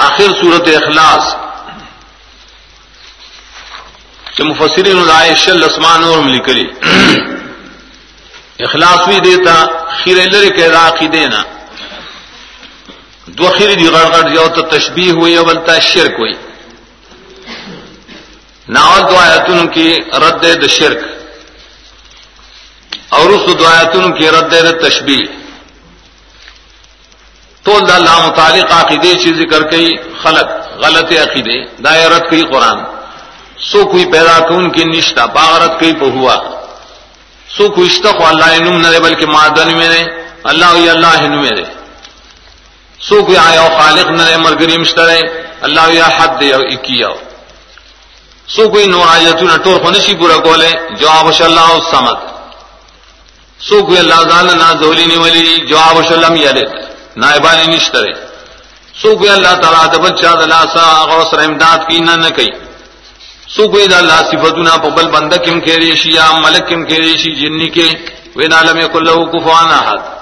آخر صورت اخلاص کہ مفسرین رائے شل اسمان اور ملی کری اخلاص بھی دیتا، خیر لر کے راقی دینا۔ دو خیر دی گڑ گڑ جاؤ تو تشبیح ہوئی اولتا شرک ہوئی۔ ناول دو آیتن کی رد د شرک۔ اور اس دو آیتن کی رد د تشبیح۔ تو اللہ متعلق عقیدے چیز ذکر کئی خلق غلط عقیدے دائرت کئی قرآن. سو کوئی پیدا کون کی نشتا باغرت کئی پہ ہوا سو کو اشتق اللہ نم نہ بلکہ معدن میں نے اللہ اللہ ہن میں رے سو کوئی آیا خالق نہ مرگری مشترے اللہ یا حد دے اکیا سو کوئی نو آیتو نہ ٹور خنشی پورا کولے جواب اللہ سمت سو کوئی اللہ زال نہ زولی نی ولی جواب شلم یلد. نائبان نشترے۔ سوکھ اللہ تعالیٰ دبل دبچہ دلا سا غوثر امداد کی نہ نہ کئی۔ سوکھ کوئی دا اللہ صفتنا پبل بندہ کم کے ریشی یا ملک کم کے ریشی جنی کے۔ وین عالم کلو کفوانا حد